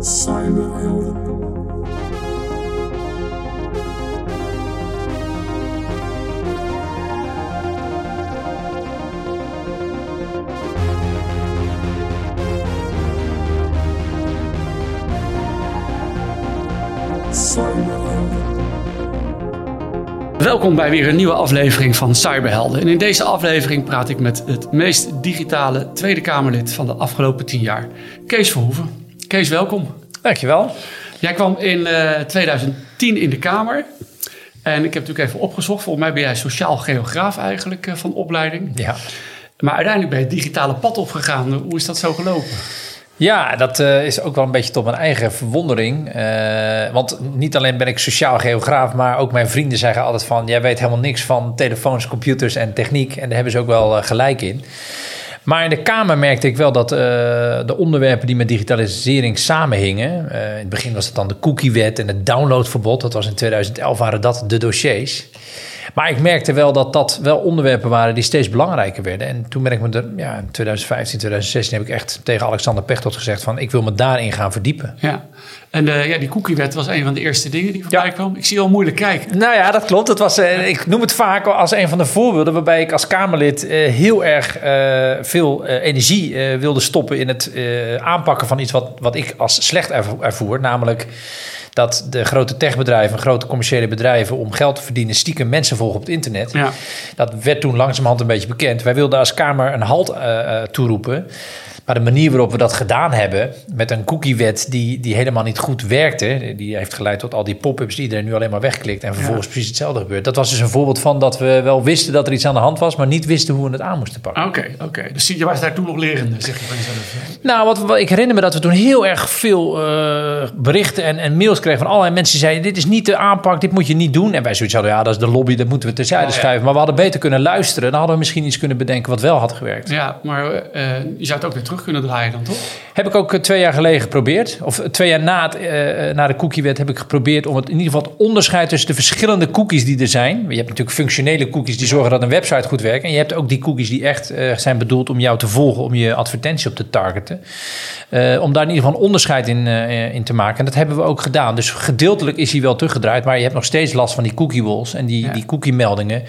Cyberhelden. Welkom bij weer een nieuwe aflevering van Cyberhelden. En in deze aflevering praat ik met het meest digitale Tweede Kamerlid van de afgelopen tien jaar, Kees Verhoeven. Kees, welkom. Dankjewel. Jij kwam in eh, 2010 in de Kamer. En ik heb natuurlijk even opgezocht. Volgens mij ben jij sociaal geograaf eigenlijk eh, van opleiding. Ja. Maar uiteindelijk ben je het digitale pad opgegaan. Hoe is dat zo gelopen? Ja, dat eh, is ook wel een beetje tot mijn eigen verwondering. Eh, want niet alleen ben ik sociaal geograaf, maar ook mijn vrienden zeggen altijd van... jij weet helemaal niks van telefoons, computers en techniek. En daar hebben ze ook wel eh, gelijk in. Maar in de Kamer merkte ik wel dat eh, de onderwerpen die met digitalisering samenhingen... eh, in het begin was het dan de cookiewet en het downloadverbod. Dat was in 2011 waren dat de dossiers. Maar ik merkte wel dat dat wel onderwerpen waren die steeds belangrijker werden. En toen ben ik me er, ja, in 2015, 2016 heb ik echt tegen Alexander Pechtold gezegd van ik wil me daarin gaan verdiepen. Ja. En eh, ja, die cookiewet was een van de eerste dingen die voorbij Ja. kwam. Ik zie je al moeilijk kijken. Nou ja, dat klopt. Het was, eh, ik noem het vaak als een van de voorbeelden waarbij ik als Kamerlid eh, heel erg veel energie wilde stoppen in het aanpakken van iets wat, wat ik als slecht ervo- ervoer. Namelijk dat de grote techbedrijven, grote commerciële bedrijven om geld te verdienen stiekem mensen volgen op het internet. Ja. Dat werd toen langzamerhand een beetje bekend. Wij wilden als Kamer een halt eh, eh, toeroepen. Maar de manier waarop we dat gedaan hebben, met een cookiewet die, die helemaal niet goed werkte, die heeft geleid tot al die pop-ups die iedereen nu alleen maar wegklikt en vervolgens precies hetzelfde gebeurt. Dat was dus een voorbeeld van dat we wel wisten dat er iets aan de hand was, maar niet wisten hoe we het aan moesten pakken. Oké, oké. Dus je was daar toen nog lerende, zeg je van jezelf. Nou, wat, wat- ik herinner me dat we toen heel erg veel eh, berichten en, en mails kregen van allerlei mensen die zeiden: Dit is niet de aanpak, dit moet je niet doen. En wij zoiets hadden: Ja, dat is de lobby, dat moeten we terzijde ja. schuiven. Maar we hadden beter kunnen luisteren. Dan hadden we misschien iets kunnen bedenken wat wel had gewerkt. Ja, maar eh, je zou het ook weer terug kunnen draaien dan, toch? Heb ik ook eh, twee jaar geleden geprobeerd. Of eh, twee jaar na, het, eh, na de cookiewet heb ik geprobeerd om het in ieder geval het onderscheid tussen de verschillende cookies die er zijn. Je hebt natuurlijk functionele cookies die zorgen dat een website goed werkt. En je hebt ook die cookies die echt zijn bedoeld om jou te volgen, om je advertentie op te targeten. Om daar in ieder geval een onderscheid in, in te maken. En dat hebben we ook gedaan. Dus gedeeltelijk is hij wel teruggedraaid, maar je hebt nog steeds last van die cookie walls en die, Ja. die cookie meldingen.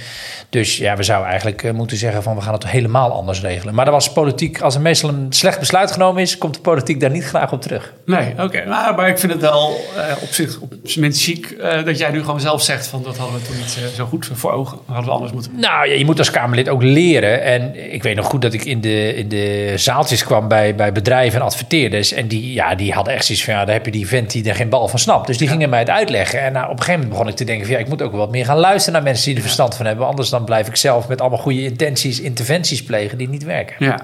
Dus ja, we zouden eigenlijk moeten zeggen van we gaan het helemaal anders regelen. Maar er was politiek, als er meestal een slecht besluit genomen is, komt de politiek daar niet graag op terug. Nee, oké. Maar, maar ik vind het wel eh, op zich op zijn minst chic eh, dat jij nu gewoon zelf zegt van dat hadden we toen niet eh, zo goed voor ogen. Hadden we anders moeten. Nou ja, je moet als Kamerlid ook leren. En ik weet nog goed dat ik in de, in de zaaltjes kwam bij, bij bedrijven en adverteerders. En die, ja, die hadden echt zoiets van, ja, daar heb je die vent die er geen bal van snapt. Dus die gingen mij het uitleggen. En nou, op een gegeven moment begon ik te denken van, ja, ik moet ook wat meer gaan luisteren naar mensen die er verstand van hebben. Anders dan blijf ik zelf met allemaal goede intenties interventies plegen die niet werken. Ja.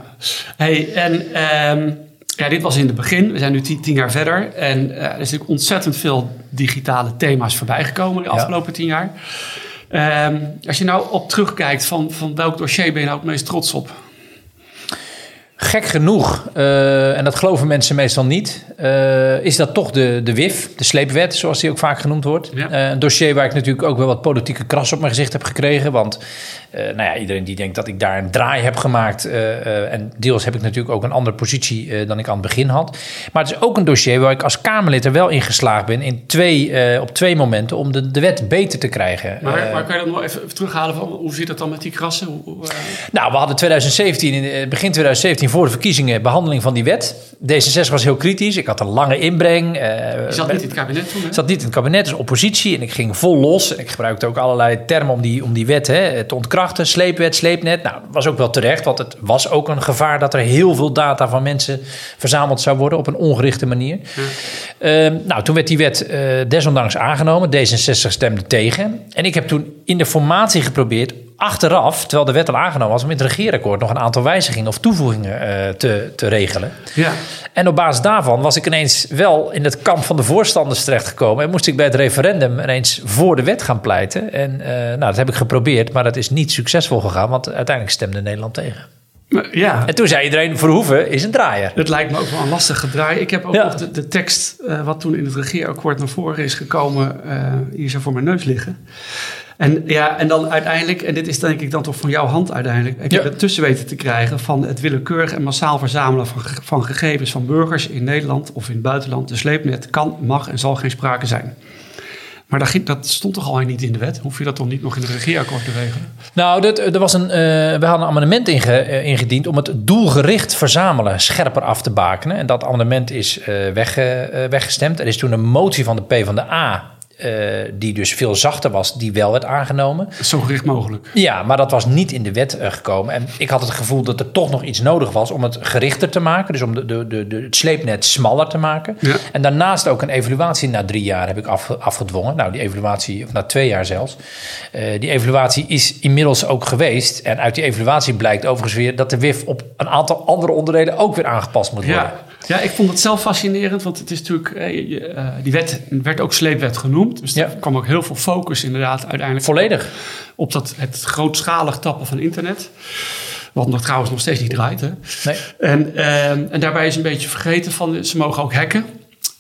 Hey, en ehm, ja, dit was in het begin. We zijn nu tien, tien jaar verder. En eh, er is natuurlijk ontzettend veel digitale thema's voorbijgekomen de Ja. afgelopen tien jaar. Ehm, als je nou op terugkijkt van, van welk dossier ben je nou het meest trots op? Gek genoeg, eh, en dat geloven mensen meestal niet, eh, is dat toch de, de WIF, de sleepwet, zoals die ook vaak genoemd wordt. Ja. Eh, een dossier waar ik natuurlijk ook wel wat politieke kras op mijn gezicht heb gekregen. Want nou ja, iedereen die denkt dat ik daar een draai heb gemaakt. en deels heb ik natuurlijk ook een andere positie dan ik aan het begin had. Maar het is ook een dossier waar ik als Kamerlid er wel in geslaagd ben in twee, op twee momenten om de, de wet beter te krijgen. Maar, maar kan je dat nog even, terughalen? Van, hoe zit het dan met die krassen? Hoe, nou, we hadden 2017, in, begin 2017 voor de verkiezingen behandeling van die wet. D66 was heel kritisch. Ik had een lange inbreng. eh, je zat niet in het kabinet toen, hè? zat niet in het kabinet, dus oppositie. En ik ging vol los. En ik gebruikte ook allerlei termen om die, om die wet hè, te ontkrachten. Sleepwet, sleepnet. Nou, dat was ook wel terecht. Want het was ook een gevaar dat er heel veel data van mensen verzameld zou worden op een ongerichte manier. Ehm, nou, toen werd die wet eh, desondanks aangenomen. D66 stemde tegen. En ik heb toen in de formatie geprobeerd achteraf, terwijl de wet al aangenomen was, om in het regeerakkoord nog een aantal wijzigingen of toevoegingen eh, te, te regelen. Ja. En op basis daarvan was ik ineens wel in het kamp van de voorstanders terechtgekomen. En moest ik bij het referendum ineens voor de wet gaan pleiten. En eh, nou, dat heb ik geprobeerd, maar dat is niet succesvol gegaan, want uiteindelijk stemde Nederland tegen. Ja, En toen zei iedereen: Verhoeven is een draaier. Het lijkt me ook wel een lastige draai. Ik heb ook Ja. nog de, de tekst, eh, wat toen in het regeerakkoord naar voren is gekomen, hier zo voor mijn neus liggen. En, ja, en dan uiteindelijk, en dit is denk ik dan toch van jouw hand uiteindelijk, heb je Ja. het tussen weten te krijgen van het willekeurig en massaal verzamelen van, van gegevens van burgers in Nederland of in het buitenland. De sleepnet kan, mag en zal geen sprake zijn. Maar dat, ging, dat stond toch al niet in de wet? Hoef je dat dan niet nog in het regeerakkoord te regelen? Nou, dat, er was een, eh, we hadden een amendement inge, eh, ingediend om het doelgericht verzamelen scherper af te bakenen. En dat amendement is eh, eh, weggestemd. Er is toen een motie van de PvdA, eh die dus veel zachter was, die wel werd aangenomen. Zo gericht mogelijk. Ja, maar dat was niet in de wet eh, gekomen. En ik had het gevoel dat er toch nog iets nodig was om het gerichter te maken. Dus om de, de, de, de, het sleepnet smaller te maken. Ja. En daarnaast ook een evaluatie na drie jaar heb ik afge- afgedwongen. Nou, die evaluatie, of na twee jaar zelfs. Eh, die evaluatie is inmiddels ook geweest. En uit die evaluatie blijkt overigens weer dat de WIF op een aantal andere onderdelen ook weer aangepast moet worden. Ja. ja, ik vond het zelf fascinerend, want het is natuurlijk, die wet werd ook sleepwet genoemd. Dus Ja. er kwam ook heel veel focus inderdaad uiteindelijk Volledig. op dat, het grootschalig tappen van internet. Wat nog trouwens nog steeds niet draait. Hè? Nee. En, ehm, en daarbij is een beetje vergeten van ze mogen ook hacken,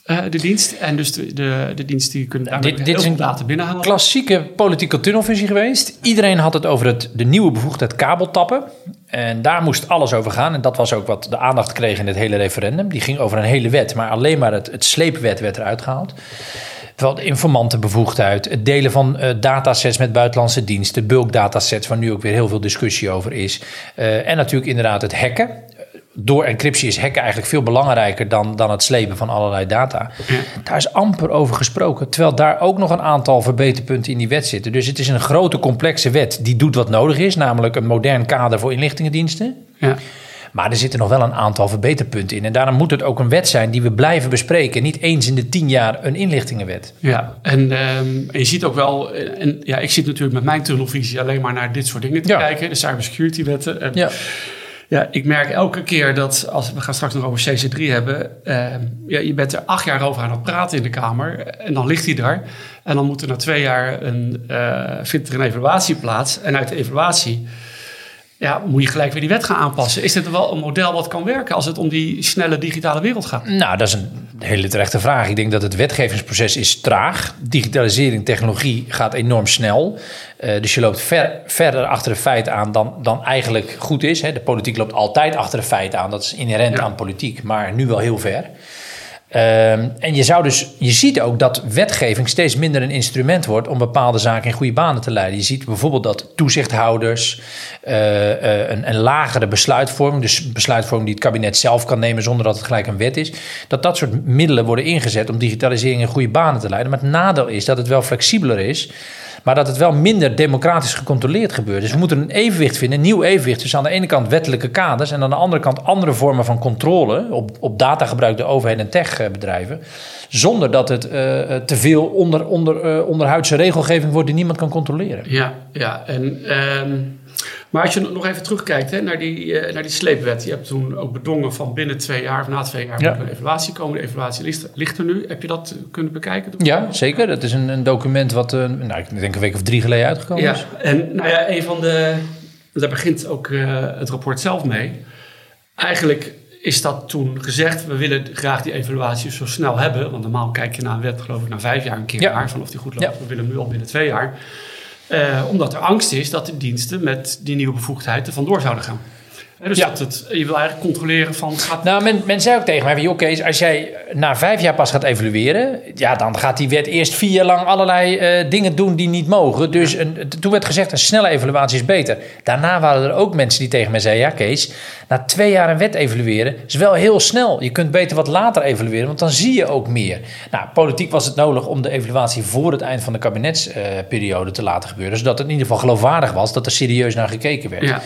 eh, de dienst. En dus de, de, de dienst die kunnen daarmee Dit- dit is een data binnenhalen. Klassieke politieke tunnelvisie geweest. Iedereen had het over het, de nieuwe bevoegdheid kabeltappen. En daar moest alles over gaan. En dat was ook wat de aandacht kreeg in het hele referendum. Die ging over een hele wet, maar alleen maar het, het sleepwet werd eruit gehaald. Terwijl de informantenbevoegdheid, het delen van eh, datasets met buitenlandse diensten, bulk datasets, waar nu ook weer heel veel discussie over is. Eh, en natuurlijk inderdaad het hacken. Door encryptie is hacken eigenlijk veel belangrijker dan, dan het slepen van allerlei data. Daar is amper over gesproken. Terwijl daar ook nog een aantal verbeterpunten in die wet zitten. Dus het is een grote, complexe wet die doet wat nodig is, namelijk een modern kader voor inlichtingendiensten. Ja. Maar er zitten nog wel een aantal verbeterpunten in. En daarom moet het ook een wet zijn die we blijven bespreken. Niet eens in de tien jaar een inlichtingenwet. Ja, en, ehm, en je ziet ook wel, en ja, ik zit natuurlijk met mijn tunnelvisie alleen maar naar dit soort dingen te Ja. kijken, de cybersecurity wetten. En Ja. Ja, ik merk elke keer dat, als we gaan straks nog over CC3 hebben, eh, ja, je bent er acht jaar over aan het praten in de Kamer en dan ligt hij daar. En dan moet er na twee jaar een, eh, vindt er een evaluatie plaats. En uit de evaluatie ja, moet je gelijk weer die wet gaan aanpassen. Is dit wel een model wat kan werken als het om die snelle digitale wereld gaat? Nou, dat is een hele terechte vraag. Ik denk dat het wetgevingsproces is traag. Digitalisering, technologie gaat enorm snel. Eh, dus je loopt ver, verder achter de feiten aan dan, dan eigenlijk goed is. Hè. De politiek loopt altijd achter de feiten aan. Dat is inherent Ja. aan politiek, maar nu wel heel ver. Ehm, en je, zou dus, je ziet ook dat wetgeving steeds minder een instrument wordt om bepaalde zaken in goede banen te leiden. Je ziet bijvoorbeeld dat toezichthouders eh, eh, een, een lagere besluitvorming, dus besluitvorming die het kabinet zelf kan nemen zonder dat het gelijk een wet is, dat dat soort middelen worden ingezet om digitalisering in goede banen te leiden. Maar het nadeel is dat het wel flexibeler is. Maar dat het wel minder democratisch gecontroleerd gebeurt. Dus we moeten een evenwicht vinden, een nieuw evenwicht. Dus aan de ene kant wettelijke kaders en aan de andere kant andere vormen van controle op, op datagebruik door overheden en techbedrijven. Zonder dat het eh, te veel onder, onder, eh, onderhuidse regelgeving wordt die niemand kan controleren. Ja, ja. En, ehm, maar als je nog even terugkijkt hè, naar, die, eh, naar die sleepwet. Je hebt toen ook bedongen van binnen twee jaar of na twee jaar Ja. moet er een evaluatie komen. De evaluatie ligt, ligt er nu. Heb je dat kunnen bekijken? Ja, zeker. Dat is een, een document wat eh, nou, ik denk een week of drie geleden uitgekomen Ja, is. en nou ja, een van de. Daar begint ook eh, het rapport zelf mee. Eigenlijk is dat toen gezegd, we willen graag die evaluatie zo snel hebben. Want normaal kijk je naar een wet, geloof ik, na vijf jaar een keer Ja. van of die goed loopt. Ja. We willen hem nu al binnen twee jaar. Eh, omdat er angst is dat de diensten met die nieuwe bevoegdheid er vandoor zouden gaan. Dus Ja. dat het, je wil eigenlijk controleren van... Gaat, Nou, men, men zei ook tegen mij: joh, Kees, als jij na vijf jaar pas gaat evalueren, ja, dan gaat die wet eerst vier jaar lang allerlei eh, dingen doen die niet mogen. Dus een, toen werd gezegd: een snelle evaluatie is beter. Daarna waren er ook mensen die tegen mij zeiden: ja, Kees, na twee jaar een wet evalueren is wel heel snel. Je kunt beter wat later evalueren, want dan zie je ook meer. Nou, politiek was het nodig om de evaluatie voor het eind van de kabinetsperiode te laten gebeuren, zodat het in ieder geval geloofwaardig was dat er serieus naar gekeken werd. ja,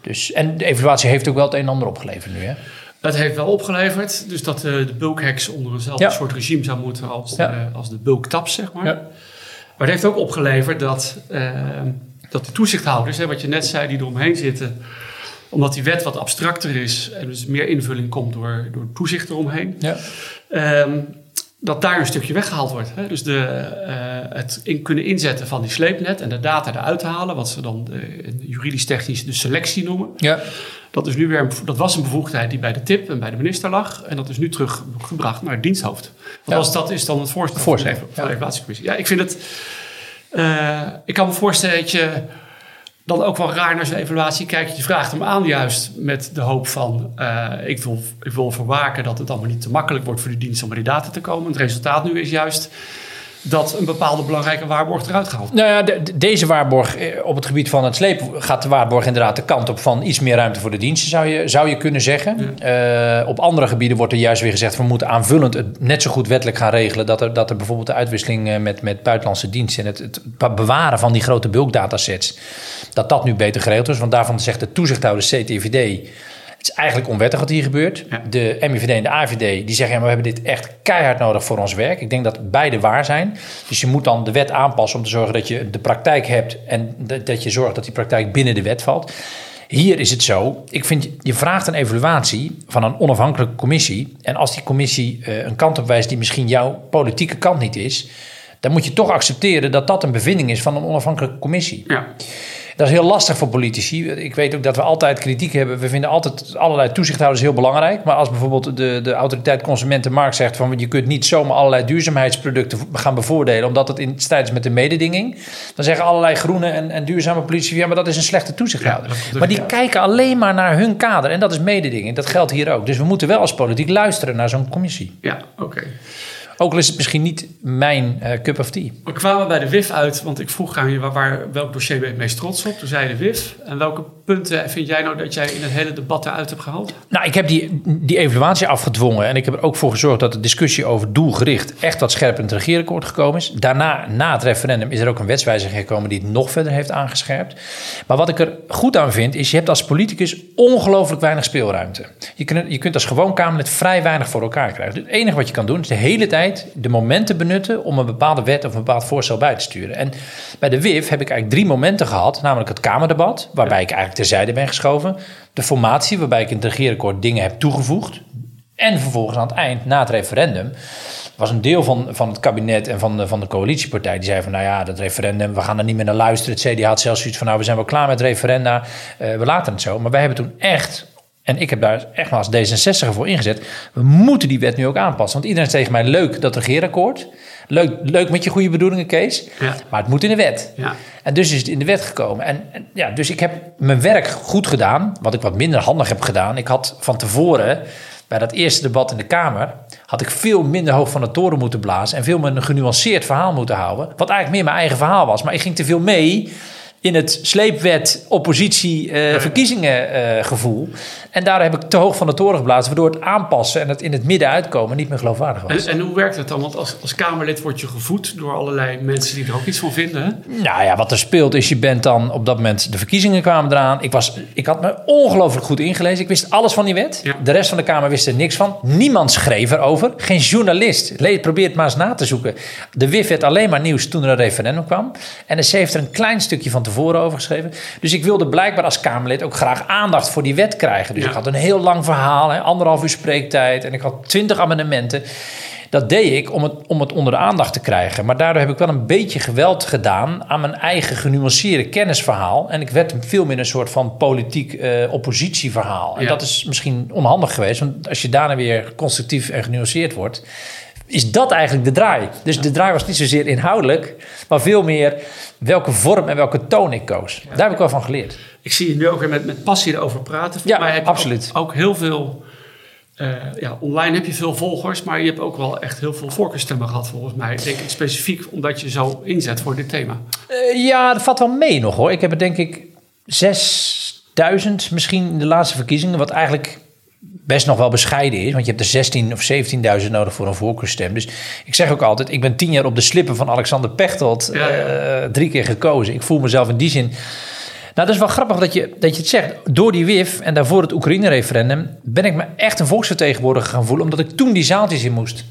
Dus, en de evaluatie heeft ook wel het een en ander opgeleverd nu, hè? het heeft wel opgeleverd. Dus dat eh, de bulkhacks onder eenzelfde Ja. soort regime zou moeten als, Ja. de, als de bulktaps, zeg maar. Ja. Maar het heeft ook opgeleverd dat, eh, dat de toezichthouders, hè, wat je net zei, die eromheen zitten, omdat die wet wat abstracter is en dus meer invulling komt door, door toezicht eromheen, Ja. ehm, dat daar een stukje weggehaald wordt. Hè? Dus de, eh, het in kunnen inzetten van die sleepnet en de data eruit halen, wat ze dan eh, juridisch-technisch de selectie noemen. Ja. Dat, is nu weer, een dat was een bevoegdheid die bij de TIP en bij de minister lag. En dat is nu teruggebracht naar het diensthoofd. Want Ja. als dat is dan het voorstel, van de, van de ja. evaluatiecommissie. Ja, ik vind het... Uh, ik kan me voorstellen dat je dan ook wel raar naar zo'n evaluatie kijkt. Je vraagt hem aan juist met de hoop van... Uh, ik, wil, ik wil verwaken dat het allemaal niet te makkelijk wordt voor de dienst om bij die data te komen. Het resultaat nu is juist dat een bepaalde belangrijke waarborg eruit gehaald Nou ja, de, deze waarborg eh, op het gebied van het sleep gaat de waarborg inderdaad de kant op van iets meer ruimte voor de diensten, zou je, zou je kunnen zeggen. Uh, op andere gebieden wordt er juist weer gezegd, we moeten aanvullend het net zo goed wettelijk gaan regelen dat er, dat er bijvoorbeeld de uitwisseling eh, met, met buitenlandse diensten en het, het bewaren van die grote bulkdatasets, dat dat nu beter geregeld is. Want daarvan zegt de toezichthouder CTVD het is eigenlijk onwettig wat hier gebeurt. De MIVD en de AVD die zeggen... Ja, we hebben dit echt keihard nodig voor ons werk. Ik denk dat beide waar zijn. Dus je moet dan de wet aanpassen om te zorgen dat je de praktijk hebt... en dat je zorgt dat die praktijk binnen de wet valt. Hier is het zo, ik vind, je vraagt een evaluatie van een onafhankelijke commissie... en als die commissie uh, een kant op wijst die misschien jouw politieke kant niet is... dan moet je toch accepteren dat dat een bevinding is van een onafhankelijke commissie. Ja. Dat is heel lastig voor politici. Ik weet ook dat we altijd kritiek hebben. We vinden altijd allerlei toezichthouders heel belangrijk. Maar als bijvoorbeeld de, de autoriteit Consumentenmarkt zegt van je kunt niet zomaar allerlei duurzaamheidsproducten gaan bevoordelen, omdat het in strijd is met de mededinging. Dan zeggen allerlei groene en, en duurzame politici, ja, maar dat is een slechte toezichthouder. maar die kijken alleen maar naar hun kader en dat is mededinging. Dat geldt hier ook. Dus we moeten wel als politiek luisteren naar zo'n commissie. Ja, oké. Ook al is het misschien niet mijn uh, cup of tea. We kwamen bij de WIF uit, want ik vroeg aan je waar, waar, welk dossier ben je het meest trots op? Toen zei je de WIF. En welke punten vind jij nou dat jij in het hele debat eruit hebt gehaald? Nou, ik heb die, die evaluatie afgedwongen. En ik heb er ook voor gezorgd dat de discussie over doelgericht echt wat scherper in het regeerakkoord gekomen is. Daarna, na het referendum, is er ook een wetswijziging gekomen die het nog verder heeft aangescherpt. Maar wat ik er goed aan vind, is je hebt als politicus ongelooflijk weinig speelruimte. Je kunt, je kunt als gewoon Kamerlid vrij weinig voor elkaar krijgen. Het enige wat je kan doen is de hele tijd de momenten benutten om een bepaalde wet of een bepaald voorstel bij te sturen. En bij de WIF heb ik eigenlijk drie momenten gehad, namelijk het Kamerdebat, waarbij ik eigenlijk terzijde ben geschoven, de formatie, waarbij ik in het regeerakkoord dingen heb toegevoegd, en vervolgens aan het eind, na het referendum, was een deel van, van het kabinet en van de, van de coalitiepartij. Die zei van, nou ja, dat referendum, we gaan er niet meer naar luisteren. Het CDA had zelfs zoiets van, nou, we zijn wel klaar met referenda. Uh, we laten het zo. Maar wij hebben toen echt en ik heb daar echt maar als D66 voor ingezet. We moeten die wet nu ook aanpassen. Want iedereen zegt tegen mij: leuk dat regeerakkoord. Leuk, leuk met je goede bedoelingen, Kees. Ja. Maar het moet in de wet. Ja. En dus is het in de wet gekomen. En, en, ja, dus ik heb mijn werk goed gedaan. Wat ik wat minder handig heb gedaan. Ik had van tevoren bij dat eerste debat in de Kamer. had ik veel minder hoog van de toren moeten blazen. en veel meer een genuanceerd verhaal moeten houden. Wat eigenlijk meer mijn eigen verhaal was. Maar ik ging te veel mee in het sleepwet oppositie uh, verkiezingen uh, gevoel. En daar heb ik te hoog van de toren geblazen, waardoor het aanpassen en het in het midden uitkomen niet meer geloofwaardig was. En, en hoe werkt het dan? Want als, als Kamerlid word je gevoed door allerlei mensen die er ook iets van vinden. Nou ja, wat er speelt is, je bent dan op dat moment, de verkiezingen kwamen eraan. Ik, was, ik had me ongelooflijk goed ingelezen. Ik wist alles van die wet. De rest van de Kamer wist er niks van. Niemand schreef erover. Geen journalist. Probeer het maar eens na te zoeken. De WIF werd alleen maar nieuws toen er een referendum kwam. En de C heeft er een klein stukje van tevoren over geschreven. Dus ik wilde blijkbaar als Kamerlid ook graag aandacht voor die wet krijgen. Dus ik had een heel lang verhaal, hè, anderhalf uur spreektijd en ik had twintig amendementen. Dat deed ik om het, om het onder de aandacht te krijgen. Maar daardoor heb ik wel een beetje geweld gedaan aan mijn eigen genuanceerde kennisverhaal. En ik werd veel meer een soort van politiek uh, oppositieverhaal. En dat is misschien onhandig geweest, want als je daarna weer constructief en genuanceerd wordt, is dat eigenlijk de draai. Dus de draai was niet zozeer inhoudelijk, maar veel meer welke vorm en welke toon ik koos. Daar heb ik wel van geleerd. Ik zie je nu ook weer met, met passie erover praten. ja, mij heb absoluut. Ook, ook, heel veel... Uh, ja, online heb je veel volgers, maar je hebt ook wel echt heel veel voorkeurstemmen gehad volgens mij. Denk ik specifiek omdat je zo inzet voor dit thema. Uh, ja, dat valt wel mee nog hoor. Ik heb er denk ik 6000 misschien in de laatste verkiezingen, wat eigenlijk best nog wel bescheiden is. Want je hebt er 16 of 17.000 nodig voor een voorkeurstem. Dus ik zeg ook altijd, ik ben tien jaar op de slippen van Alexander Pechtold ja, Uh, drie keer gekozen. Ik voel mezelf in die zin... Nou, dat is wel grappig dat je, dat je het zegt. Door die WIF en daarvoor het Oekraïne-referendum... ben ik me echt een volksvertegenwoordiger gaan voelen... omdat ik toen die zaaltjes in moest.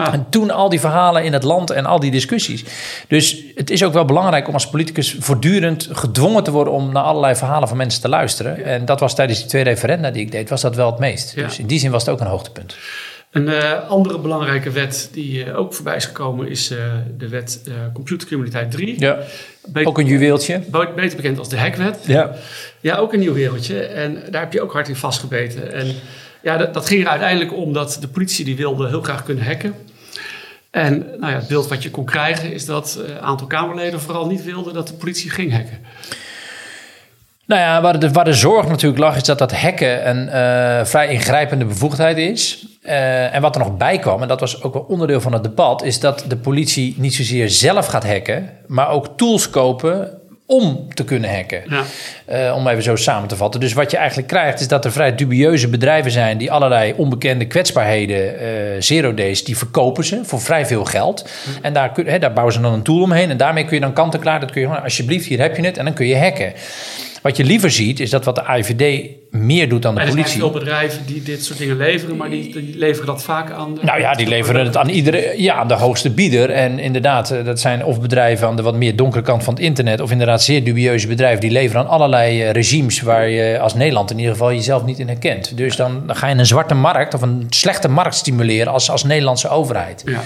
Ah. En toen al die verhalen in het land en al die discussies. Dus het is ook wel belangrijk om als politicus voortdurend gedwongen te worden om naar allerlei verhalen van mensen te luisteren. En dat was tijdens die twee referenda die ik deed, was dat wel het meest. Dus in die zin was het ook een hoogtepunt. Een uh, andere belangrijke wet die uh, ook voorbij is gekomen is uh, de wet computercriminaliteit 3. Ja, ook een juweeltje. Beter bekend als de hackwet. Ja. ja, ook een nieuw wereldje. En daar heb je ook hard in vastgebeten. En ja, dat, dat ging er uiteindelijk om dat de politie die wilde heel graag kunnen hacken. En nou ja, het beeld wat je kon krijgen is dat een aantal Kamerleden vooral niet wilden dat de politie ging hacken. Nou ja, waar de, de zorg natuurlijk lag, is dat dat hacken een uh, vrij ingrijpende bevoegdheid is. Uh, en wat er nog bij kwam, en dat was ook wel onderdeel van het debat, is dat de politie niet zozeer zelf gaat hacken, maar ook tools kopen om te kunnen hacken. Ja. Uh, om even zo samen te vatten. Dus wat je eigenlijk krijgt, is dat er vrij dubieuze bedrijven zijn die allerlei onbekende kwetsbaarheden, uh, zero days, die verkopen ze voor vrij veel geld. En daar, kun, he, daar bouwen ze dan een tool omheen. En daarmee kun je dan kant en klaar, dat kun je gewoon, alsjeblieft, hier heb je het. En dan kun je hacken. Wat je liever ziet, is dat wat de IVD meer doet dan de politie. Er zijn veel bedrijven die dit soort dingen leveren, maar die, die leveren dat vaak aan. De, nou ja, die leveren het aan iedere, ja, aan de hoogste bieder. En inderdaad, eh, dat zijn of bedrijven aan de wat meer donkere kant van het internet, of inderdaad zeer dubieuze bedrijven die leveren aan allerlei eh, regimes waar je als Nederland in ieder geval jezelf niet in herkent. Dus dan, dan ga je een zwarte markt of een slechte markt stimuleren als, als Nederlandse overheid. Ja.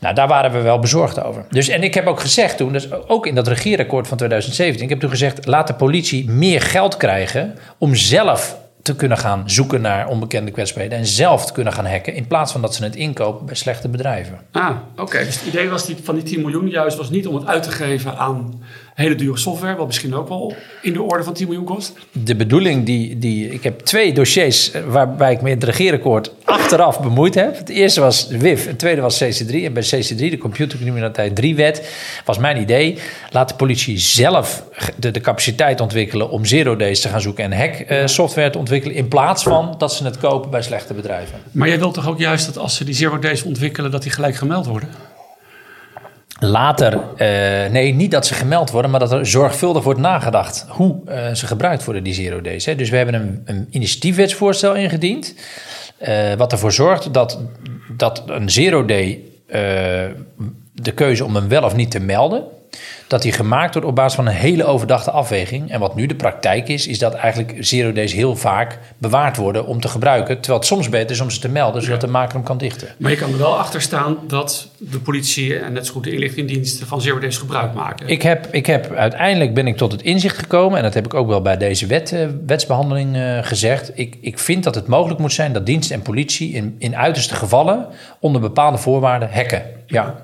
Nou, daar waren we wel bezorgd over. Dus, en ik heb ook gezegd toen, dus ook in dat regeerakkoord van 2017, ik heb toen gezegd: laat de politie meer geld krijgen om zelf te kunnen gaan zoeken naar onbekende kwetsbaarheden en zelf te kunnen gaan hacken in plaats van dat ze het inkopen bij slechte bedrijven. Ah, oké. Dus het idee was die, van die 10 miljoen juist was niet om het uit te geven aan hele dure software, wat misschien ook wel in de orde van 10 miljoen kost? De bedoeling die, die ik heb twee dossiers waarbij ik me in het regeerakkoord achteraf bemoeid heb. Het eerste was WIF, het tweede was CC3. En bij CC3, de Computercriminaliteit 3-wet, was mijn idee: laat de politie zelf de, de capaciteit ontwikkelen om zero days te gaan zoeken en hack uh, software te ontwikkelen, in plaats van dat ze het kopen bij slechte bedrijven. Maar jij wilt toch ook juist dat als ze die zero days ontwikkelen, dat die gelijk gemeld worden? Later, uh, nee, niet dat ze gemeld worden, maar dat er zorgvuldig wordt nagedacht hoe uh, ze gebruikt worden, die zero days. Hè. Dus we hebben een, een initiatiefwetsvoorstel ingediend, uh, wat ervoor zorgt dat, dat een zero day de keuze om hem wel of niet te melden, dat die gemaakt wordt op basis van een hele overdachte afweging. En wat nu de praktijk is, is dat eigenlijk zero days heel vaak bewaard worden om te gebruiken. Terwijl het soms beter is om ze te melden, zodat de maker hem kan dichten. Maar je kan er wel achter staan dat de politie en net zo goed de inlichtingendiensten van zero days gebruik maken. Ik heb, ik heb uiteindelijk ben ik tot het inzicht gekomen, en dat heb ik ook wel bij deze wet, uh, wetsbehandeling uh, gezegd. Ik, ik vind dat het mogelijk moet zijn dat dienst en politie in, in uiterste gevallen onder bepaalde voorwaarden hacken. Ja.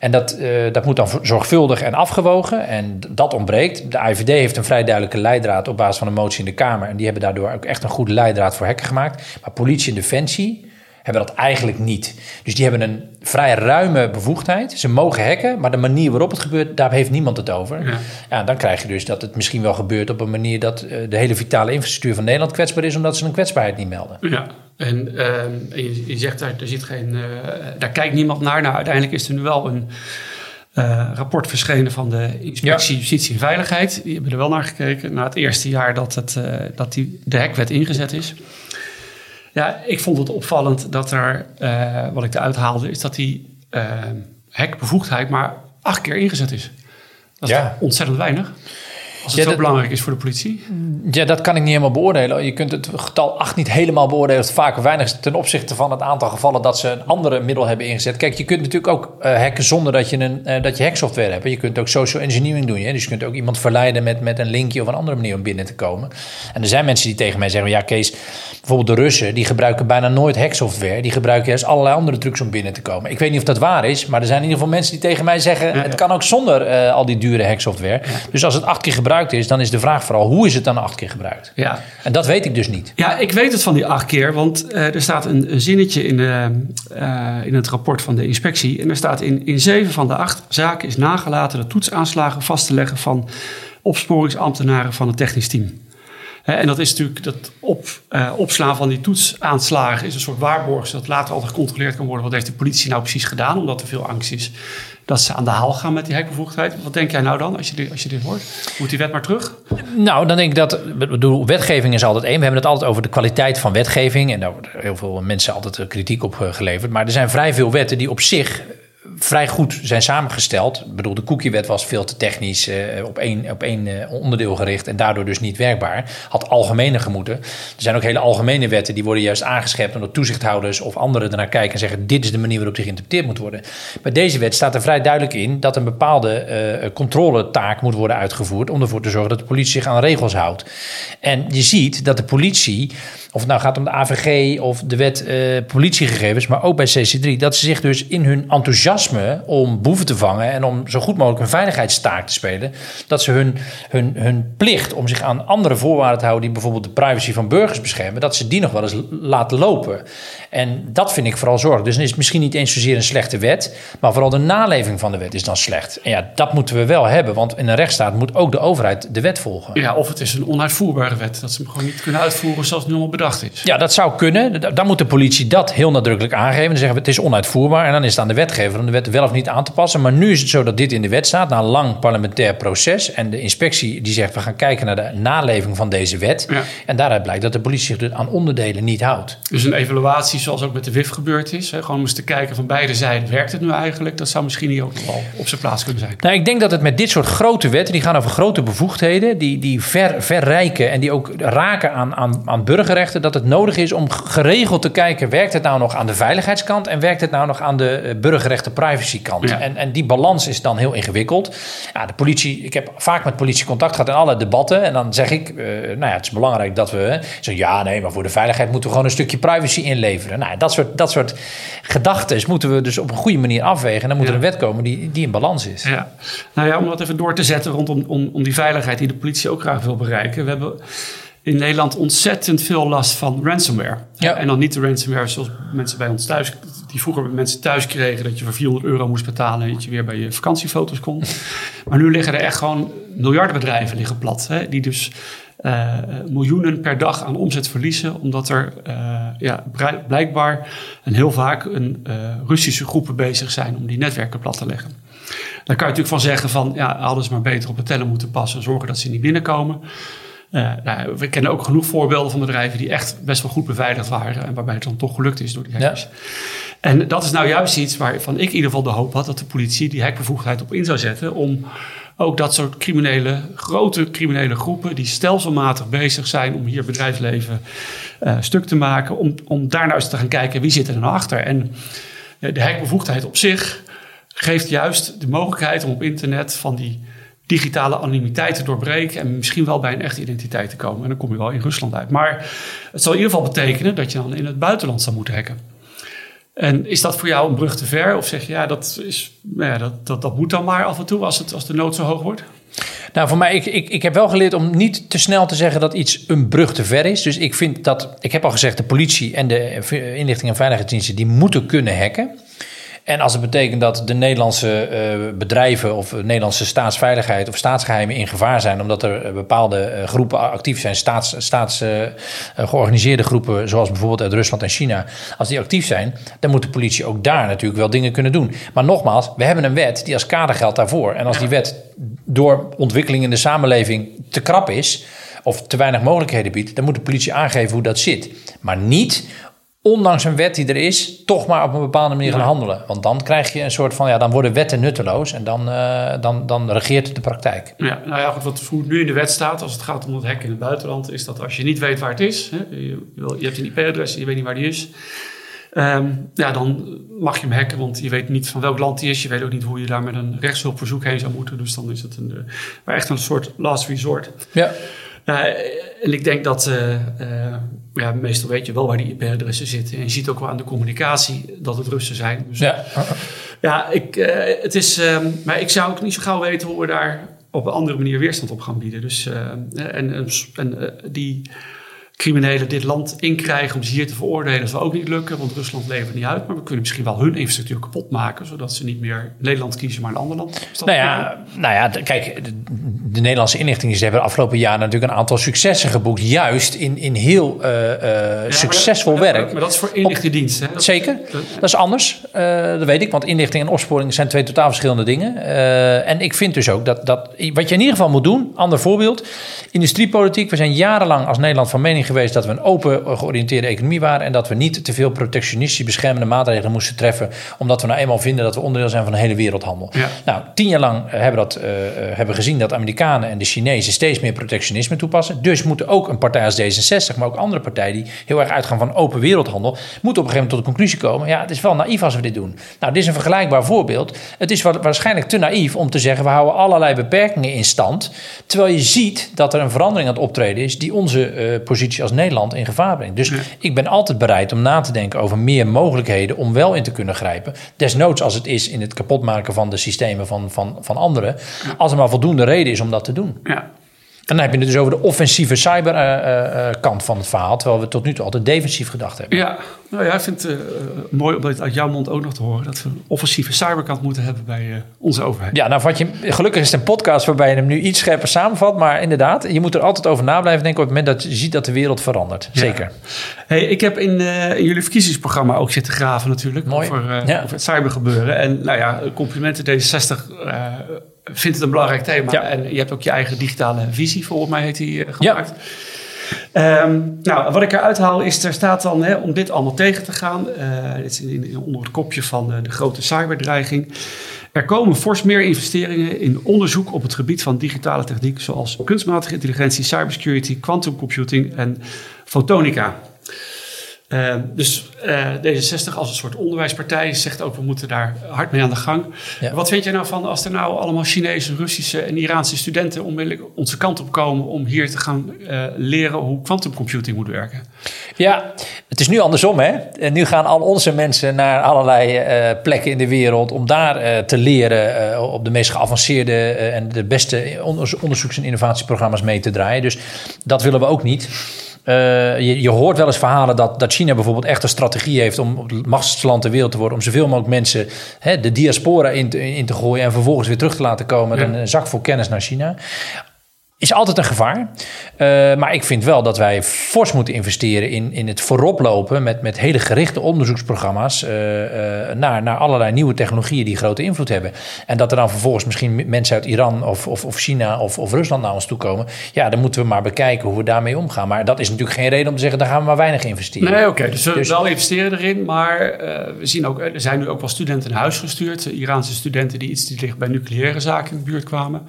En dat, uh, dat moet dan zorgvuldig en afgewogen. En dat ontbreekt. De IVD heeft een vrij duidelijke leidraad op basis van een motie in de Kamer. En die hebben daardoor ook echt een goede leidraad voor hekken gemaakt. Maar politie en defensie hebben dat eigenlijk niet. Dus die hebben een vrij ruime bevoegdheid. Ze mogen hacken, maar de manier waarop het gebeurt, daar heeft niemand het over. Ja. ja. dan krijg je dus dat het misschien wel gebeurt op een manier dat uh, de hele vitale infrastructuur van Nederland kwetsbaar is, omdat ze een kwetsbaarheid niet melden. Ja, en, uh, je, je, zegt daar, er zit geen, uh, daar kijkt niemand naar. Nou, uiteindelijk is er nu wel een uh, rapport verschenen van de Inspectie ja. Justitie en Veiligheid. Die hebben er wel naar gekeken na het eerste jaar dat, het, uh, dat die, de hekwet ingezet is. Ja, ik vond het opvallend dat er, wat ik eruit haalde, is dat die hekbevoegdheid maar acht keer ingezet is. Dat is ja. ontzettend weinig. Als het ja, zo dat, belangrijk is voor de politie? Ja, dat kan ik niet helemaal beoordelen. Je kunt het getal 8 niet helemaal beoordelen. Het vaak weinig ten opzichte van het aantal gevallen dat ze een andere middel hebben ingezet. Kijk, je kunt natuurlijk ook uh, hacken zonder dat je, een, uh, dat je hacksoftware hebt. Je kunt ook social engineering doen. Hè? Dus je kunt ook iemand verleiden met, met een linkje of een andere manier om binnen te komen. En er zijn mensen die tegen mij zeggen: Ja, Kees, bijvoorbeeld de Russen, die gebruiken bijna nooit hacksoftware. Die gebruiken juist allerlei andere trucs om binnen te komen. Ik weet niet of dat waar is, maar er zijn in ieder geval mensen die tegen mij zeggen: Het kan ook zonder uh, al die dure hacksoftware. Dus als het acht keer gebruikt is, dan is de vraag vooral: hoe is het dan acht keer gebruikt? Ja. En dat weet ik dus niet. Ja, ik weet het van die acht keer, want uh, er staat een, een zinnetje in, de, uh, in het rapport van de inspectie. En er staat in, in zeven van de acht zaken is nagelaten de toetsaanslagen vast te leggen van opsporingsambtenaren van het technisch team. En dat is natuurlijk dat op, uh, opslaan van die toetsaanslagen is een soort waarborg, zodat later altijd gecontroleerd kan worden wat heeft de politie nou precies gedaan, omdat er veel angst is dat ze aan de haal gaan met die hekbevoegdheid. Wat denk jij nou dan als je dit, als je dit hoort? Moet die wet maar terug? Nou, dan denk ik dat, bedoel, wetgeving is altijd één. We hebben het altijd over de kwaliteit van wetgeving en daar worden heel veel mensen altijd kritiek op geleverd. Maar er zijn vrij veel wetten die op zich vrij goed zijn samengesteld. Ik bedoel, de cookiewet was veel te technisch uh, op één, op één uh, onderdeel gericht en daardoor dus niet werkbaar. Had algemener gemoeten. Er zijn ook hele algemene wetten die worden juist aangescherpt omdat toezichthouders of anderen ernaar kijken en zeggen: dit is de manier waarop die geïnterpreteerd moet worden. Bij deze wet staat er vrij duidelijk in dat een bepaalde uh, controletaak moet worden uitgevoerd om ervoor te zorgen dat de politie zich aan regels houdt. En je ziet dat de politie of het nou gaat om de AVG of de wet politiegegevens, maar ook bij CC3, dat ze zich dus in hun enthousiasme om boeven te vangen en om zo goed mogelijk een veiligheidstaak te spelen, dat ze hun, hun, hun plicht om zich aan andere voorwaarden te houden, die bijvoorbeeld de privacy van burgers beschermen, dat ze die nog wel eens laten lopen. En dat vind ik vooral zorg. Dus dan is het misschien niet eens zozeer een slechte wet, maar vooral de naleving van de wet is dan slecht. En ja, dat moeten we wel hebben, want in een rechtsstaat moet ook de overheid de wet volgen. Ja, of het is een onuitvoerbare wet, dat ze hem gewoon niet kunnen uitvoeren zoals het nu allemaal bedacht is. Ja, dat zou kunnen. Dan moet de politie dat heel nadrukkelijk aangeven. Dan zeggen we het is onuitvoerbaar. En dan is het aan de wetgever om de wet wel of niet aan te passen. Maar nu is het zo dat dit in de wet staat na een lang parlementair proces. En de inspectie die zegt we gaan kijken naar de naleving van deze wet. Ja. En daaruit blijkt dat de politie zich dus aan onderdelen niet houdt. Dus een evaluatie zoals ook met de WIF gebeurd is. Hè? Gewoon om eens te kijken van beide zijden. Werkt het nu eigenlijk? Dat zou misschien hier ook nog wel op zijn plaats kunnen zijn. Nou, ik denk dat het met dit soort grote wetten, die gaan over grote bevoegdheden. Die, die ver, verrijken en die ook raken aan, aan, aan burgerrechten. Dat het nodig is om geregeld te kijken, werkt het nou nog aan de veiligheidskant en werkt het nou nog aan de eh, burgerrechten privacykant? Ja. En, en die balans is dan heel ingewikkeld. Ja, de politie, ik heb vaak met politie contact gehad in alle debatten en dan zeg ik, uh, nou ja, het is belangrijk dat we, zo ja, nee, maar voor de veiligheid moeten we gewoon een stukje privacy inleveren. Nou, dat soort, dat soort gedachten moeten we dus op een goede manier afwegen en dan moet er een wet komen die, die in balans is. Ja. Nou ja, om dat even door te zetten rondom om, om die veiligheid die de politie ook graag wil bereiken. We hebben in Nederland ontzettend veel last van ransomware. Ja. En dan niet de ransomware zoals mensen bij ons thuis, die vroeger mensen thuis kregen, dat je voor 400 euro moest betalen en dat je weer bij je vakantiefoto's kon. maar nu liggen er echt gewoon miljardenbedrijven liggen plat, hè, die dus uh, miljoenen per dag aan omzet verliezen, omdat er uh, ja, blijkbaar en heel vaak een uh, Russische groepen bezig zijn om die netwerken plat te leggen. Daar kan je natuurlijk van zeggen van ja, ze maar beter op het tellen moeten passen, zorgen dat ze niet binnenkomen. Uh, nou, we kennen ook genoeg voorbeelden van bedrijven die echt best wel goed beveiligd waren. En waarbij het dan toch gelukt is door die hackers. Ja. En dat is nou juist iets waarvan ik in ieder geval de hoop had dat de politie die hackbevoegdheid op in zou zetten. Om ook dat soort criminele, grote criminele groepen die stelselmatig bezig zijn om hier bedrijfsleven uh, stuk te maken. Om, om daar nou eens te gaan kijken wie zit er nou achter. En uh, de hackbevoegdheid op zich geeft juist de mogelijkheid om op internet van die digitale anonimiteit te doorbreken en misschien wel bij een echte identiteit te komen. En dan kom je wel in Rusland uit. Maar het zal in ieder geval betekenen dat je dan in het buitenland zou moeten hacken. En is dat voor jou een brug te ver? Of zeg je, ja, dat, is, nou ja, dat, dat, dat moet dan maar af en toe als, het, als de nood zo hoog wordt? Nou, voor mij, ik, ik, ik heb wel geleerd om niet te snel te zeggen dat iets een brug te ver is. Dus ik vind dat, ik heb al gezegd, de politie en de inlichting en veiligheidsdiensten, die moeten kunnen hacken. En als het betekent dat de Nederlandse uh, bedrijven of Nederlandse staatsveiligheid of staatsgeheimen in gevaar zijn, omdat er eh, bepaalde uh, groepen actief zijn, staats, staats georganiseerde groepen, zoals bijvoorbeeld uit Rusland en China, als die actief zijn, dan moet de politie ook daar natuurlijk wel dingen kunnen doen. Maar nogmaals, we hebben een wet die als kader geldt daarvoor. En als die wet door ontwikkeling in de samenleving te krap is, of te weinig mogelijkheden biedt, dan moet de politie aangeven hoe dat zit. Maar niet ondanks een wet die er is, toch maar op een bepaalde manier gaan handelen. Want dan krijg je een soort van, ja, dan worden wetten nutteloos en dan, uh, dan, dan regeert de praktijk. Ja, nou ja, wat hoe het nu in de wet staat, als het gaat om het hek in het buitenland, is dat als je niet weet waar het is, hè, je, je, hebt een IP-adres en je weet niet waar die is, um, ja, dan mag je hem hacken, want je weet niet van welk land die is. Je weet ook niet hoe je daar met een rechtshulpverzoek heen zou moeten. Dus dan is het een, uh, maar echt een soort last resort. Ja. Nou, en ik denk dat, uh, uh, ja, meestal weet je wel waar die IP-adressen zitten. En je ziet ook wel aan de communicatie dat het Russen zijn. Dus, ja, ja ik, uh, het is, um, maar ik zou ook niet zo gauw weten hoe we daar op een andere manier weerstand op gaan bieden. Dus, en, en die criminelen dit land inkrijgen om ze hier te veroordelen, dat zal ook niet lukken, want Rusland levert niet uit. Maar we kunnen misschien wel hun infrastructuur kapot maken, zodat ze niet meer Nederland kiezen, maar een ander land. Nou ja, nou ja, kijk, de, de Nederlandse inlichtingen hebben de afgelopen jaren natuurlijk een aantal successen geboekt, juist in, in heel uh, uh, ja, succesvol maar dat, werk. Maar dat is voor inlichtingendiensten. Dat Zeker, dat is anders, uh, dat weet ik, want inlichting en opsporing zijn twee totaal verschillende dingen. en ik vind dus ook dat, dat wat je in ieder geval moet doen, ander voorbeeld, industriepolitiek, we zijn jarenlang als Nederland van mening geweest dat we een open georiënteerde economie waren en dat we niet te veel protectionistische beschermende maatregelen moesten treffen, omdat we nou eenmaal vinden dat we onderdeel zijn van de hele wereldhandel. Ja. Nou, tien jaar lang hebben we dat, eh, eh, hebben gezien dat Amerikanen en de Chinezen steeds meer protectionisme toepassen. Dus moeten ook een partij als D66, maar ook andere partijen die heel erg uitgaan van open wereldhandel, moeten op een gegeven moment tot de conclusie komen: ja, het is wel naïef als we dit doen. Nou, dit is een vergelijkbaar voorbeeld. Het is wa- waarschijnlijk te naïef om te zeggen: we houden allerlei beperkingen in stand, terwijl je ziet dat er een verandering aan het optreden is die onze eh, positie als Nederland in gevaar brengt. Dus ik ben altijd bereid om na te denken over meer mogelijkheden om wel in te kunnen grijpen. Desnoods als het is in het kapotmaken van de systemen van, van, van anderen. Als er maar voldoende reden is om dat te doen. Ja. En dan heb je het dus over de offensieve cyberkant van het verhaal. Terwijl we tot nu toe altijd defensief gedacht hebben. Ja, nou ja, ik vind het eh, mooi om dit uit jouw mond ook nog te horen. Dat we een offensieve cyberkant moeten hebben bij eh, onze overheid. Ja, nou vat je, gelukkig is het een podcast waarbij je hem nu iets scherper samenvat. Maar inderdaad, je moet er altijd over na blijven denken op het moment dat je ziet dat de wereld verandert. Ja. Zeker. Hey, ik heb in, eh, in jullie verkiezingsprogramma ook zitten graven natuurlijk. Mooi. Over, eh, Ja. over het cybergebeuren. En nou ja, complimenten D66 eh, vindt het een belangrijk thema. Ja. En je hebt ook je eigen digitale visie, volgens mij heet die, eh, gemaakt. Ehm, nou, wat ik eruit haal is, er staat dan hè, om dit allemaal tegen te gaan. eh, dit is in, in- onder het kopje van de grote cyberdreiging. Er komen fors meer investeringen in onderzoek op het gebied van digitale techniek, zoals kunstmatige intelligentie, cybersecurity, quantum computing en fotonica. Eh, dus eh, D66 als een soort onderwijspartij zegt ook, we moeten daar hard mee aan de gang. Ja. Wat vind jij nou van als er nou allemaal Chinese, Russische en Iraanse studenten onmiddellijk onze kant op komen om hier te gaan eh, leren hoe quantumcomputing moet werken? Ja, het is nu andersom, hè? En nu gaan al onze mensen naar allerlei eh, plekken in de wereld om daar te leren op de meest geavanceerde en de beste onderzoeks- en innovatieprogramma's mee te draaien. Dus dat willen we ook niet. Eh, je, je hoort wel eens verhalen dat, dat China bijvoorbeeld echt een strategie heeft om het machtigste land ter wereld te worden. Om zoveel mogelijk mensen hè, de diaspora in te, in te gooien en vervolgens weer terug te laten komen met Ja. een zak vol kennis naar China. Is altijd een gevaar. Eh, maar ik vind wel dat wij fors moeten investeren in, in het vooroplopen met, met hele gerichte onderzoeksprogramma's eh, eh, naar, naar allerlei nieuwe technologieën die grote invloed hebben. En dat er dan vervolgens misschien mensen uit Iran of, of, of China of, of Rusland naar ons toe komen. Ja, dan moeten we maar bekijken hoe we daarmee omgaan. Maar dat is natuurlijk geen reden om te zeggen, daar gaan we maar weinig investeren. Nee, oké. Dus we Dus- wel investeren erin, maar we zien ook, er zijn nu ook wel studenten naar huis gestuurd. Iraanse studenten die iets die dicht bij nucleaire zaken in de buurt kwamen.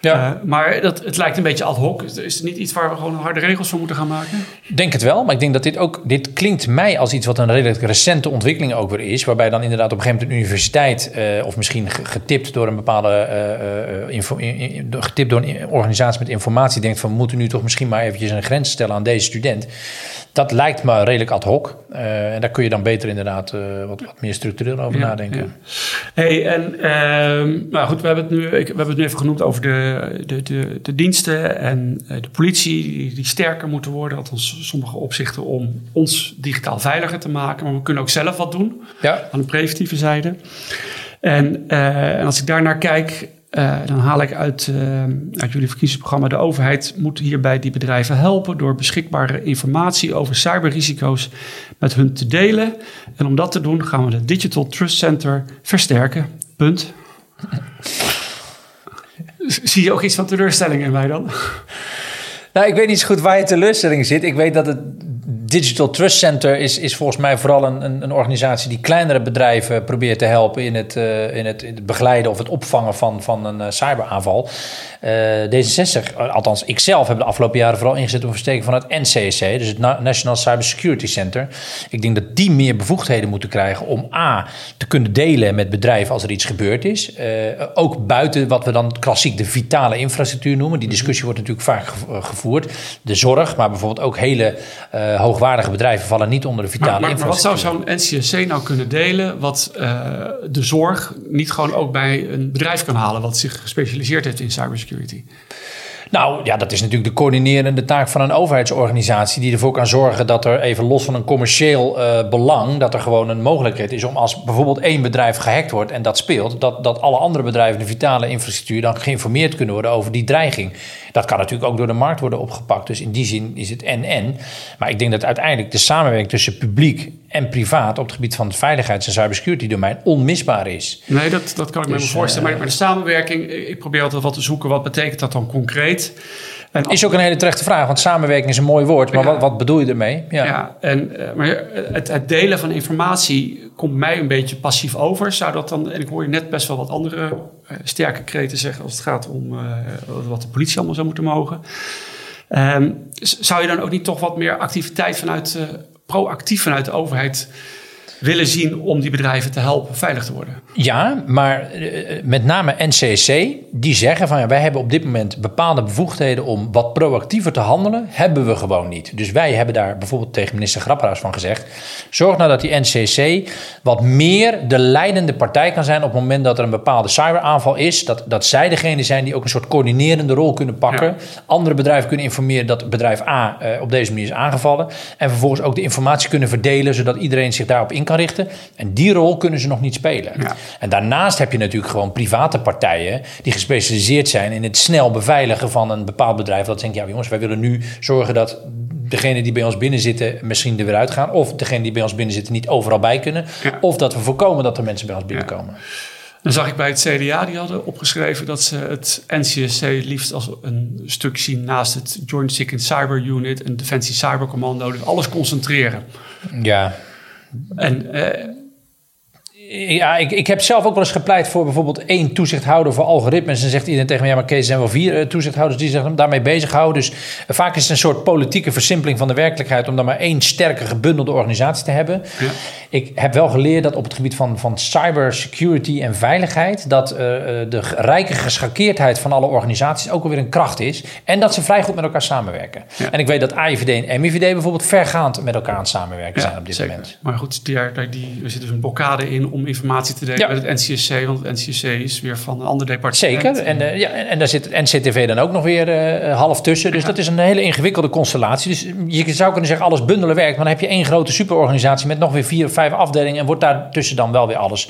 Ja. Eh, maar dat, het lijkt een beetje ad hoc. Is het niet iets waar we gewoon harde regels voor moeten gaan maken? denk het wel, maar ik denk dat dit ook... Dit klinkt mij als iets wat een redelijk recente ontwikkeling ook weer is. Waarbij dan inderdaad op een gegeven moment een universiteit... eh, of misschien ge- getipt door een bepaalde... eh, info, in- in- door- getipt door een organisatie met informatie... denkt van we moeten nu toch misschien maar eventjes een grens stellen aan deze student. Dat lijkt me redelijk ad hoc. Eh, en daar kun je dan beter inderdaad eh, wat, wat meer structureel over Ja, nadenken. ja. Hey, en ehm, nou goed, we hebben, het nu, ik, we hebben het nu even genoemd over de, de, de, de diensten en eh, de politie die, die sterker moeten worden. Althans, sommige opzichten om ons digitaal veiliger te maken. Maar we kunnen ook zelf wat doen Ja, aan de preventieve zijde. En, en als ik daarnaar kijk, eh, dan haal ik uit, eh, uit jullie verkiezingsprogramma... de overheid moet hierbij die bedrijven helpen... door beschikbare informatie over cyberrisico's met hun te delen. En om dat te doen gaan we de Digital Trust Center versterken. Punt. Zie je ook iets van teleurstelling in mij dan? Nou, ik weet niet zo goed waar je teleurstelling zit. Ik weet dat het Digital Trust Center is, is volgens mij vooral een, een, een organisatie die kleinere bedrijven probeert te helpen in het, eh, in het, in het begeleiden of het opvangen van, van een eh, cyberaanval. Eh, D66, althans ikzelf, heb de afgelopen jaren vooral ingezet op versteken van het NCSC, dus het Na- National Cybersecurity Center. Ik denk dat die meer bevoegdheden moeten krijgen om A te kunnen delen met bedrijven als er iets gebeurd is. Ook buiten wat we dan klassiek de vitale infrastructuur noemen. Die discussie wordt natuurlijk vaak gev- gevoerd. De zorg, maar bijvoorbeeld ook hele eh, hoogwaardige bedrijven vallen niet onder de vitale Maar, maar, maar wat zou zo'n NCSC nou kunnen delen... wat eh, de zorg niet gewoon ook bij een bedrijf kan halen... wat zich gespecialiseerd heeft in cybersecurity? Nou ja, dat is natuurlijk de coördinerende taak van een overheidsorganisatie die ervoor kan zorgen dat er even los van een commercieel eh, belang, dat er gewoon een mogelijkheid is om als bijvoorbeeld één bedrijf gehackt wordt en dat speelt, dat, dat alle andere bedrijven de vitale infrastructuur dan geïnformeerd kunnen worden over die dreiging. Dat kan natuurlijk ook door de markt worden opgepakt. Dus in die zin is het en-en. Maar ik denk dat uiteindelijk de samenwerking tussen publiek en privaat op het gebied van het veiligheids- en cybersecurity domein onmisbaar is. Nee, dat, dat kan ik me Dus, voorstellen. eh, Maar, maar de samenwerking, ik probeer altijd wat te zoeken. Wat betekent dat dan concreet? En is ook een hele terechte vraag, want samenwerking is een mooi woord, maar wat, wat, bedoel je ermee? Ja, ja en, maar het, het, delen van informatie komt mij een beetje passief over. Zou dat dan, en ik hoor je net best wel wat andere sterke kreten zeggen als het gaat om wat de politie allemaal zou moeten mogen. Um, zou je dan ook niet toch wat meer activiteit vanuit, proactief vanuit de overheid willen zien om die bedrijven te helpen veilig te worden. Ja, maar eh, met name NCC, die zeggen van ja, wij hebben op dit moment bepaalde bevoegdheden om wat proactiever te handelen, hebben we gewoon niet. Dus wij hebben daar bijvoorbeeld tegen minister Grapperhaus van gezegd, zorg nou dat die NCC wat meer de leidende partij kan zijn op het moment dat er een bepaalde cyberaanval is, dat, dat zij degene zijn die ook een soort coördinerende rol kunnen pakken, andere bedrijven kunnen informeren dat bedrijf A uh, op deze manier is aangevallen en vervolgens ook de informatie kunnen verdelen zodat iedereen zich daarop in kan richten. En die rol kunnen ze nog niet spelen. En daarnaast heb je natuurlijk gewoon private partijen die gespecialiseerd zijn in het snel beveiligen van een bepaald bedrijf. Dat denkt, ja jongens, wij willen nu zorgen dat degene die bij ons binnen zitten misschien er weer uitgaan. Of degene die bij ons binnen zitten niet overal bij kunnen. Of dat we voorkomen dat er mensen bij ons binnenkomen. Dan zag ik bij het CDA, die hadden opgeschreven dat ze het NCSC liefst als een stuk zien naast het Joint Secret Cyber Unit en Defensie Cyber Commando. Dus alles concentreren. Ja, en uh, ja, ik, ik heb zelf ook wel eens gepleit voor bijvoorbeeld één toezichthouder voor algoritmes. En zegt iedereen tegen me, ja, maar Kees, er zijn wel vier uh, toezichthouders die zich daarmee bezighouden. Dus uh, vaak is het een soort politieke versimpeling van de werkelijkheid om dan maar één sterke gebundelde organisatie te hebben. Ja. Ik heb wel geleerd dat op het gebied van, van cybersecurity en veiligheid, dat uh, de rijke geschakeerdheid van alle organisaties ook alweer een kracht is. En dat ze vrij goed met elkaar samenwerken. Ja. En ik weet dat AIVD en MIVD bijvoorbeeld vergaand met elkaar aan het samenwerken zijn op dit zeker. moment. Maar goed, die, die, er zit dus een blokkade in om informatie te delen met het NCSC, want het NCSC is weer van een ander departement. Zeker, en, uh, ja, en daar zit het NCTV dan ook nog weer uh, half tussen. Dus dat is een hele ingewikkelde constellatie. Dus je zou kunnen zeggen alles bundelen werkt, maar dan heb je één grote superorganisatie met nog weer vier of vijf afdelingen en wordt daartussen dan wel weer alles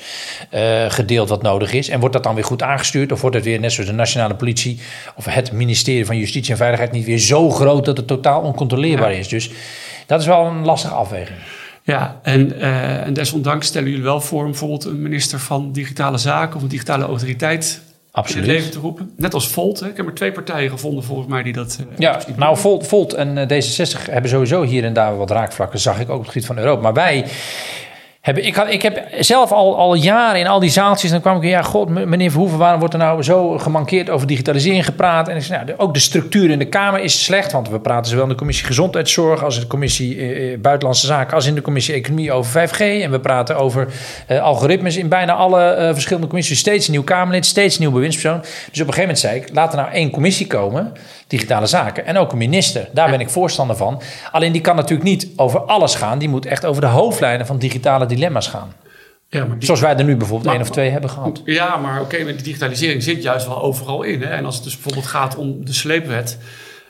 uh, gedeeld wat nodig is. En wordt dat dan weer goed aangestuurd of wordt het weer net zoals de nationale politie of het ministerie van Justitie en Veiligheid niet weer zo groot dat het totaal oncontroleerbaar ja. is. Dus dat is wel een lastige afweging. Ja, en, uh, en desondanks stellen jullie wel voor om bijvoorbeeld een minister van Digitale Zaken of een digitale autoriteit Absoluut. in het leven te roepen. Net als Volt. Hè? Ik heb er twee partijen gevonden volgens mij die dat. Uh, ja, nou, Volt, Volt en uh, D66 hebben sowieso hier en daar wat raakvlakken, zag ik ook op het gebied van Europa. Maar wij hebben, ik, had, ik heb zelf al, al jaren in al die zaaltjes, dan kwam ik, ja, god, meneer Verhoeven, waarom wordt er nou zo gemankeerd over digitalisering gepraat? En ik zei, nou, ook de structuur in de Kamer is slecht, want we praten zowel in de commissie Gezondheidszorg als in de commissie eh, eh Buitenlandse Zaken, als in de commissie Economie over 5G. En we praten over eh, algoritmes in bijna alle eh, verschillende commissies. Steeds een nieuw Kamerlid, steeds een nieuw bewindspersoon. Dus op een gegeven moment zei ik, laat er nou één commissie komen digitale zaken. En ook een minister. Daar ben ik voorstander van. Alleen die kan natuurlijk niet over alles gaan. Die moet echt over de hoofdlijnen van digitale dilemma's gaan. Ja, maar Zoals wij er nu bijvoorbeeld één of twee hebben gehad. Ja, maar oké, okay, die digitalisering zit juist wel overal in. Hè? En als het dus bijvoorbeeld gaat om de sleepwet...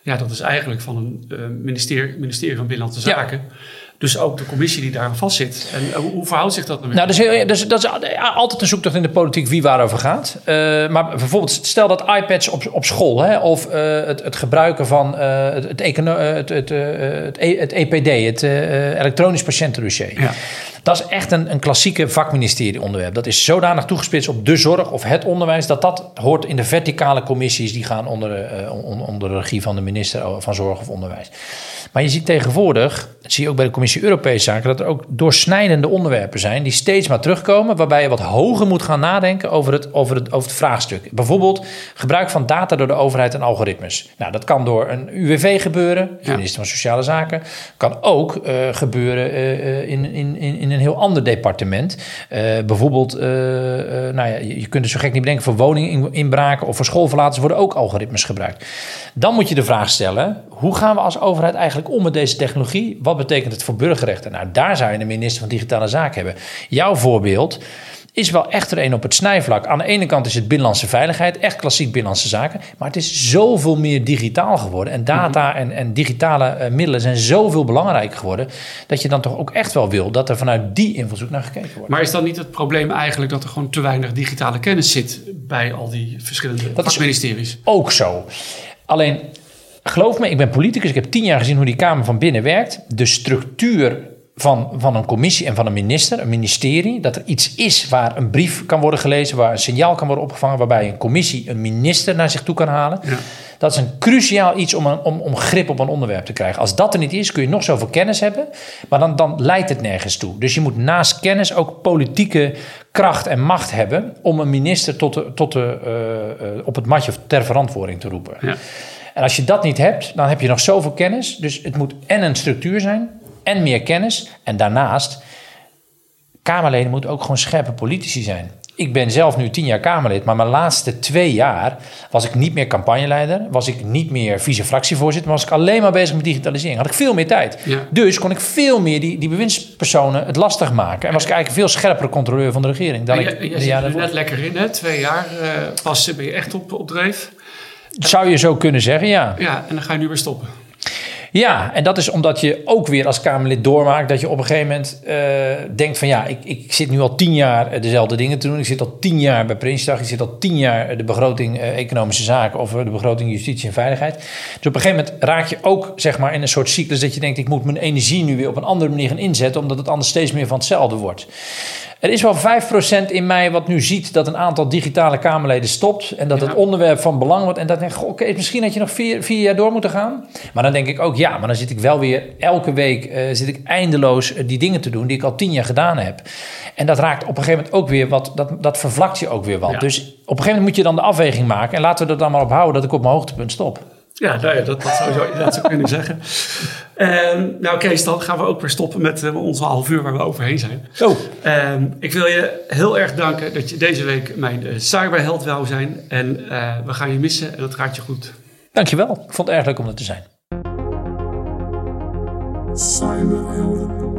ja, dat is eigenlijk van een uh, ministerie, ministerie van Binnenlandse Zaken... Ja. Dus ook de commissie die daar vast zit. En hoe, hoe verhoudt zich dat nou? Nou, dus, dus, dat is altijd een zoektocht in de politiek wie waarover gaat. Uh, maar bijvoorbeeld, stel dat iPads op, op school, hè, of uh, het, het, gebruiken van uh, het, het, het, het, het, EPD, e het elektronisch patiëntendossier. Ja. Dat is echt een, een klassieke vakministerie-onderwerp. Dat is zodanig toegespitst op de zorg of het onderwijs, dat dat hoort in de verticale commissies die gaan onder, onder de regie van de minister van Zorg of Onderwijs. Maar je ziet tegenwoordig, dat zie je ook bij de Commissie Europese Zaken, dat er ook doorsnijdende onderwerpen zijn die steeds maar terugkomen, waarbij je wat hoger moet gaan nadenken over het, over het, over het vraagstuk. Bijvoorbeeld gebruik van data door de overheid en algoritmes. Nou, dat kan door een UWV gebeuren, de minister van Sociale Zaken. Kan ook uh, gebeuren uh, in, in, in een heel ander departement. Uh, bijvoorbeeld, nou ja, je kunt het zo gek niet bedenken, voor woninginbraken of voor schoolverlaters worden ook algoritmes gebruikt. Dan moet je de vraag stellen, hoe gaan we als overheid eigenlijk om met deze technologie? Wat betekent het voor burgerrechten? Nou, daar zou je een minister van Digitale Zaken hebben. Jouw voorbeeld is wel echt er een op het snijvlak. Aan de ene kant is het binnenlandse veiligheid, echt klassiek binnenlandse zaken. Maar het is zoveel meer digitaal geworden. En data mhm. en, en digitale uh, middelen zijn zoveel belangrijker geworden. Dat je dan toch ook echt wel wil dat er vanuit die invalshoek naar gekeken wordt. Maar is dan niet het probleem eigenlijk dat er gewoon te weinig digitale kennis zit bij al die verschillende dat ministeries? Ook zo. Alleen geloof me, ik ben politicus. Ik heb tien jaar gezien hoe die Kamer van Binnen werkt. De structuur van, van een commissie en van een minister, een ministerie, dat er iets is waar een brief kan worden gelezen, waar een signaal kan worden opgevangen, waarbij een commissie een minister naar zich toe kan halen. Ja. Dat is een cruciaal iets om, een, om, om grip op een onderwerp te krijgen. Als dat er niet is, kun je nog zoveel kennis hebben, maar dan, dan leidt het nergens toe. Dus je moet naast kennis ook politieke kracht en macht hebben om een minister tot de, tot de, uh, uh, op het matje ter verantwoording te roepen. Ja. En als je dat niet hebt, dan heb je nog zoveel kennis. Dus het moet en een structuur zijn en meer kennis. En daarnaast, Kamerleden moeten ook gewoon scherpe politici zijn. Ik ben zelf nu tien jaar Kamerlid, maar mijn laatste twee jaar was ik niet meer campagneleider, was ik niet meer vice-fractievoorzitter, maar was ik alleen maar bezig met digitalisering. Had ik veel meer tijd. Ja. Dus kon ik veel meer die, die bewindspersonen het lastig maken. En was ik eigenlijk een veel scherpere controleur van de regering dan ik je, er net lekker in, hè? Twee jaar eh, pas ben je echt op, op dreef. Zou je zo kunnen zeggen, ja. Ja, en dan ga je nu weer stoppen. Ja, en dat is omdat je ook weer als Kamerlid doormaakt dat je op een gegeven moment eh, denkt van ja, ik, ik zit nu al tien jaar eh, dezelfde dingen te doen. Ik zit al tien jaar bij Prinsdag, ik zit al tien jaar eh, de begroting economische zaken of de begroting justitie en veiligheid. Dus op een gegeven moment raak je ook zeg maar in een soort cyclus dat je denkt ik moet mijn energie nu weer op een andere manier gaan inzetten omdat het anders steeds meer van hetzelfde wordt. Er is wel 5% in mij wat nu ziet dat een aantal digitale Kamerleden stopt. En dat Ja. het onderwerp van belang wordt. En dat denk ik, oké, misschien had je nog vier, vier jaar door moeten gaan. Maar dan denk ik ook, ja, maar dan zit ik wel weer elke week eh, zit ik eindeloos eh, die dingen te doen die ik al tien jaar gedaan heb. En dat raakt op een gegeven moment ook weer wat, dat, dat vervlakt je ook weer wat. Ja. Dus op een gegeven moment moet je dan de afweging maken. En laten we er dan maar op houden dat ik op mijn hoogtepunt stop. Ja, nou ja dat, dat zou je inderdaad zo kunnen zeggen. Ehm, nou Kees, dan gaan we ook weer stoppen met eh, onze half uur waar we overheen zijn. Zo. Ehm, ik wil je heel erg danken dat je deze week mijn uh, cyberheld wou zijn. En uh, we gaan je missen en dat gaat je goed. Dankjewel. Ik vond het erg leuk om er te zijn. Cyberhelden.